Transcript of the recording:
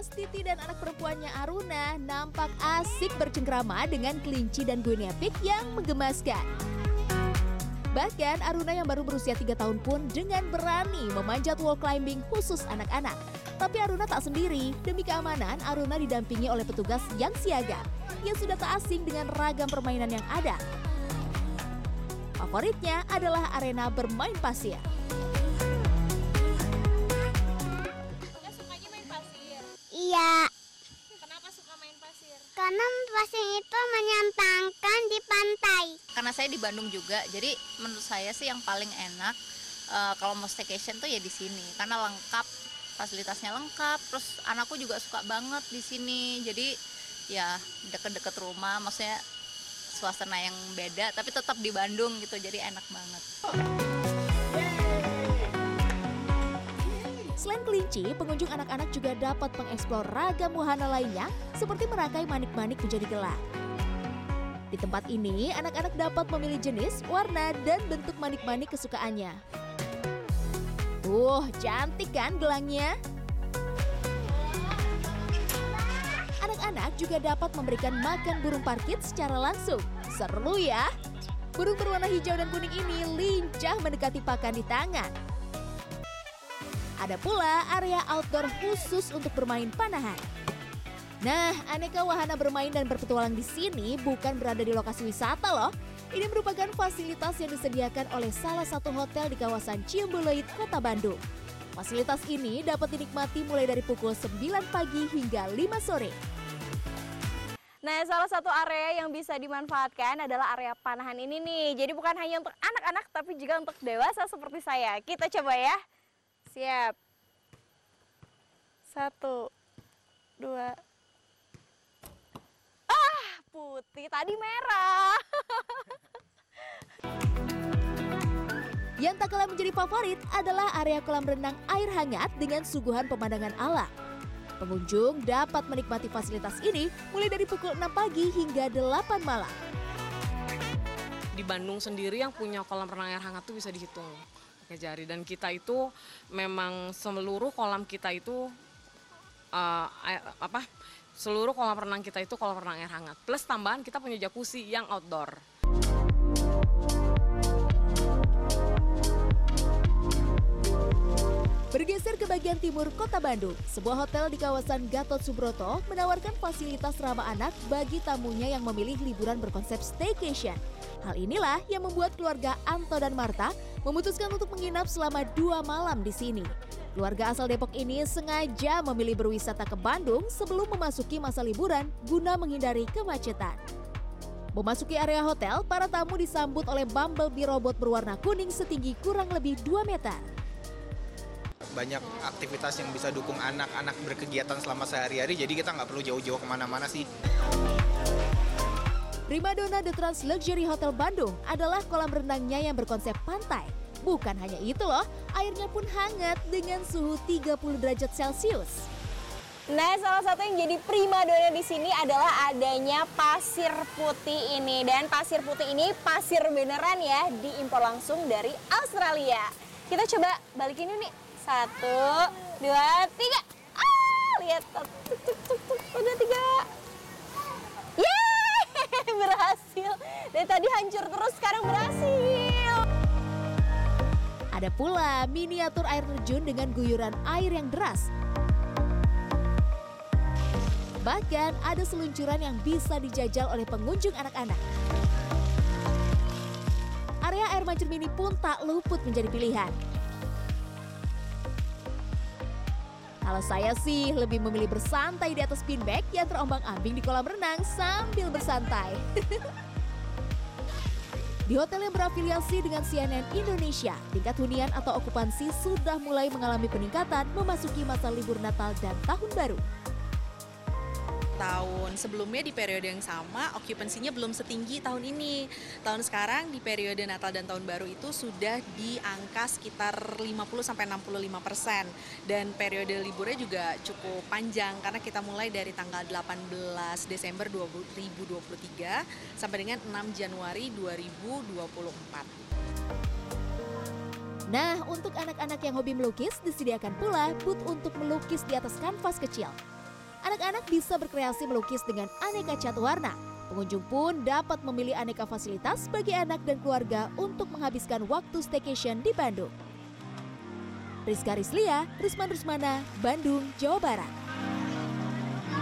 Siti dan anak perempuannya Aruna nampak asik bercengkrama dengan kelinci dan guinea pig yang menggemaskan. Bahkan Aruna yang baru berusia 3 tahun pun dengan berani memanjat wall climbing khusus anak-anak. Tapi Aruna tak sendiri, demi keamanan Aruna didampingi oleh petugas yang siaga yang sudah tak asing dengan ragam permainan yang ada. Favoritnya adalah arena bermain pasir. Karena saya di Bandung juga jadi menurut saya sih yang paling enak eh, kalau mau staycation tuh ya di sini. Karena lengkap fasilitasnya lengkap terus anakku juga suka banget di sini. Jadi ya deket-deket rumah maksudnya suasana yang beda tapi tetap di Bandung gitu jadi enak banget. Selain kelinci, pengunjung anak-anak juga dapat mengeksplor ragam wahana lainnya seperti merangkai manik-manik menjadi gelang. Di tempat ini, anak-anak dapat memilih jenis, warna, dan bentuk manik-manik kesukaannya. Tuh, cantik kan gelangnya? Anak-anak juga dapat memberikan makan burung parkit secara langsung. Seru ya! Burung berwarna hijau dan kuning ini lincah mendekati pakan di tangan. Ada pula area outdoor khusus untuk bermain panahan. Nah, aneka wahana bermain dan berpetualang di sini bukan berada di lokasi wisata loh. Ini merupakan fasilitas yang disediakan oleh salah satu hotel di kawasan Ciumbuleuit, Kota Bandung. Fasilitas ini dapat dinikmati mulai dari pukul 9 pagi hingga 5 sore. Nah, salah satu area yang bisa dimanfaatkan adalah area panahan ini nih. Jadi bukan hanya untuk anak-anak, tapi juga untuk dewasa seperti saya. Kita coba ya. Siap. Satu, dua. Ah, putih. Tadi merah. Yang tak kalah menjadi favorit adalah area kolam renang air hangat dengan suguhan pemandangan alam. Pengunjung dapat menikmati fasilitas ini mulai dari pukul 6 pagi hingga 8 malam. di Bandung sendiri yang punya kolam renang air hangat tuh bisa dihitung pakai jari dan kita itu memang seluruh kolam kita itu eh, air- apa seluruh kolam renang kita itu kolam renang air hangat. Plus tambahan kita punya jacuzzi yang outdoor Bergeser ke bagian timur kota Bandung, sebuah hotel di kawasan Gatot Subroto menawarkan fasilitas ramah anak bagi tamunya yang memilih liburan berkonsep staycation. Hal inilah yang membuat keluarga Anto dan Marta memutuskan untuk menginap selama dua malam di sini. Keluarga asal Depok ini sengaja memilih berwisata ke Bandung sebelum memasuki masa liburan guna menghindari kemacetan. Memasuki area hotel, para tamu disambut oleh Bumblebee robot berwarna kuning setinggi kurang lebih 2 meter. Banyak aktivitas yang bisa dukung anak-anak berkegiatan selama sehari-hari jadi kita nggak perlu jauh-jauh ke mana-mana sih Primadona The Trans Luxury Hotel Bandung adalah kolam renangnya yang berkonsep pantai. Bukan hanya itu loh, airnya pun hangat dengan suhu 30 derajat Celcius. Nah, salah satu yang jadi primadona di sini adalah adanya pasir putih ini. Dan pasir putih ini pasir beneran ya, diimpor langsung dari Australia. Kita coba balikin yuk nih. Satu, dua, tiga. Ah, lihat. Udah tiga. Yeay, berhasil. Dari tadi hancur terus, sekarang berhasil. Ada pula miniatur air terjun dengan guyuran air yang deras. Bahkan ada seluncuran yang bisa dijajal oleh pengunjung anak-anak. Area air mancur mini pun tak luput menjadi pilihan. Kalau saya sih lebih memilih bersantai di atas beanbag yang terombang-ambing di kolam renang sambil bersantai. Di hotel yang berafiliasi dengan CNN Indonesia, tingkat hunian atau okupansi sudah mulai mengalami peningkatan memasuki masa libur Natal dan Tahun Baru. Tahun sebelumnya di periode yang sama okupansinya belum setinggi tahun ini. Tahun sekarang di periode Natal dan Tahun Baru itu sudah di angka sekitar 50 sampai 65 persen dan periode liburnya juga cukup panjang karena kita mulai dari tanggal 18 Desember 2023 sampai dengan 6 Januari 2024. Nah, untuk anak-anak yang hobi melukis, disediakan pula booth untuk melukis di atas kanvas kecil. Anak-anak bisa berkreasi melukis dengan aneka cat warna. Pengunjung pun dapat memilih aneka fasilitas bagi anak dan keluarga untuk menghabiskan waktu staycation di Bandung. Rizka Rizlia, Risman Rusmana, Bandung, Jawa Barat.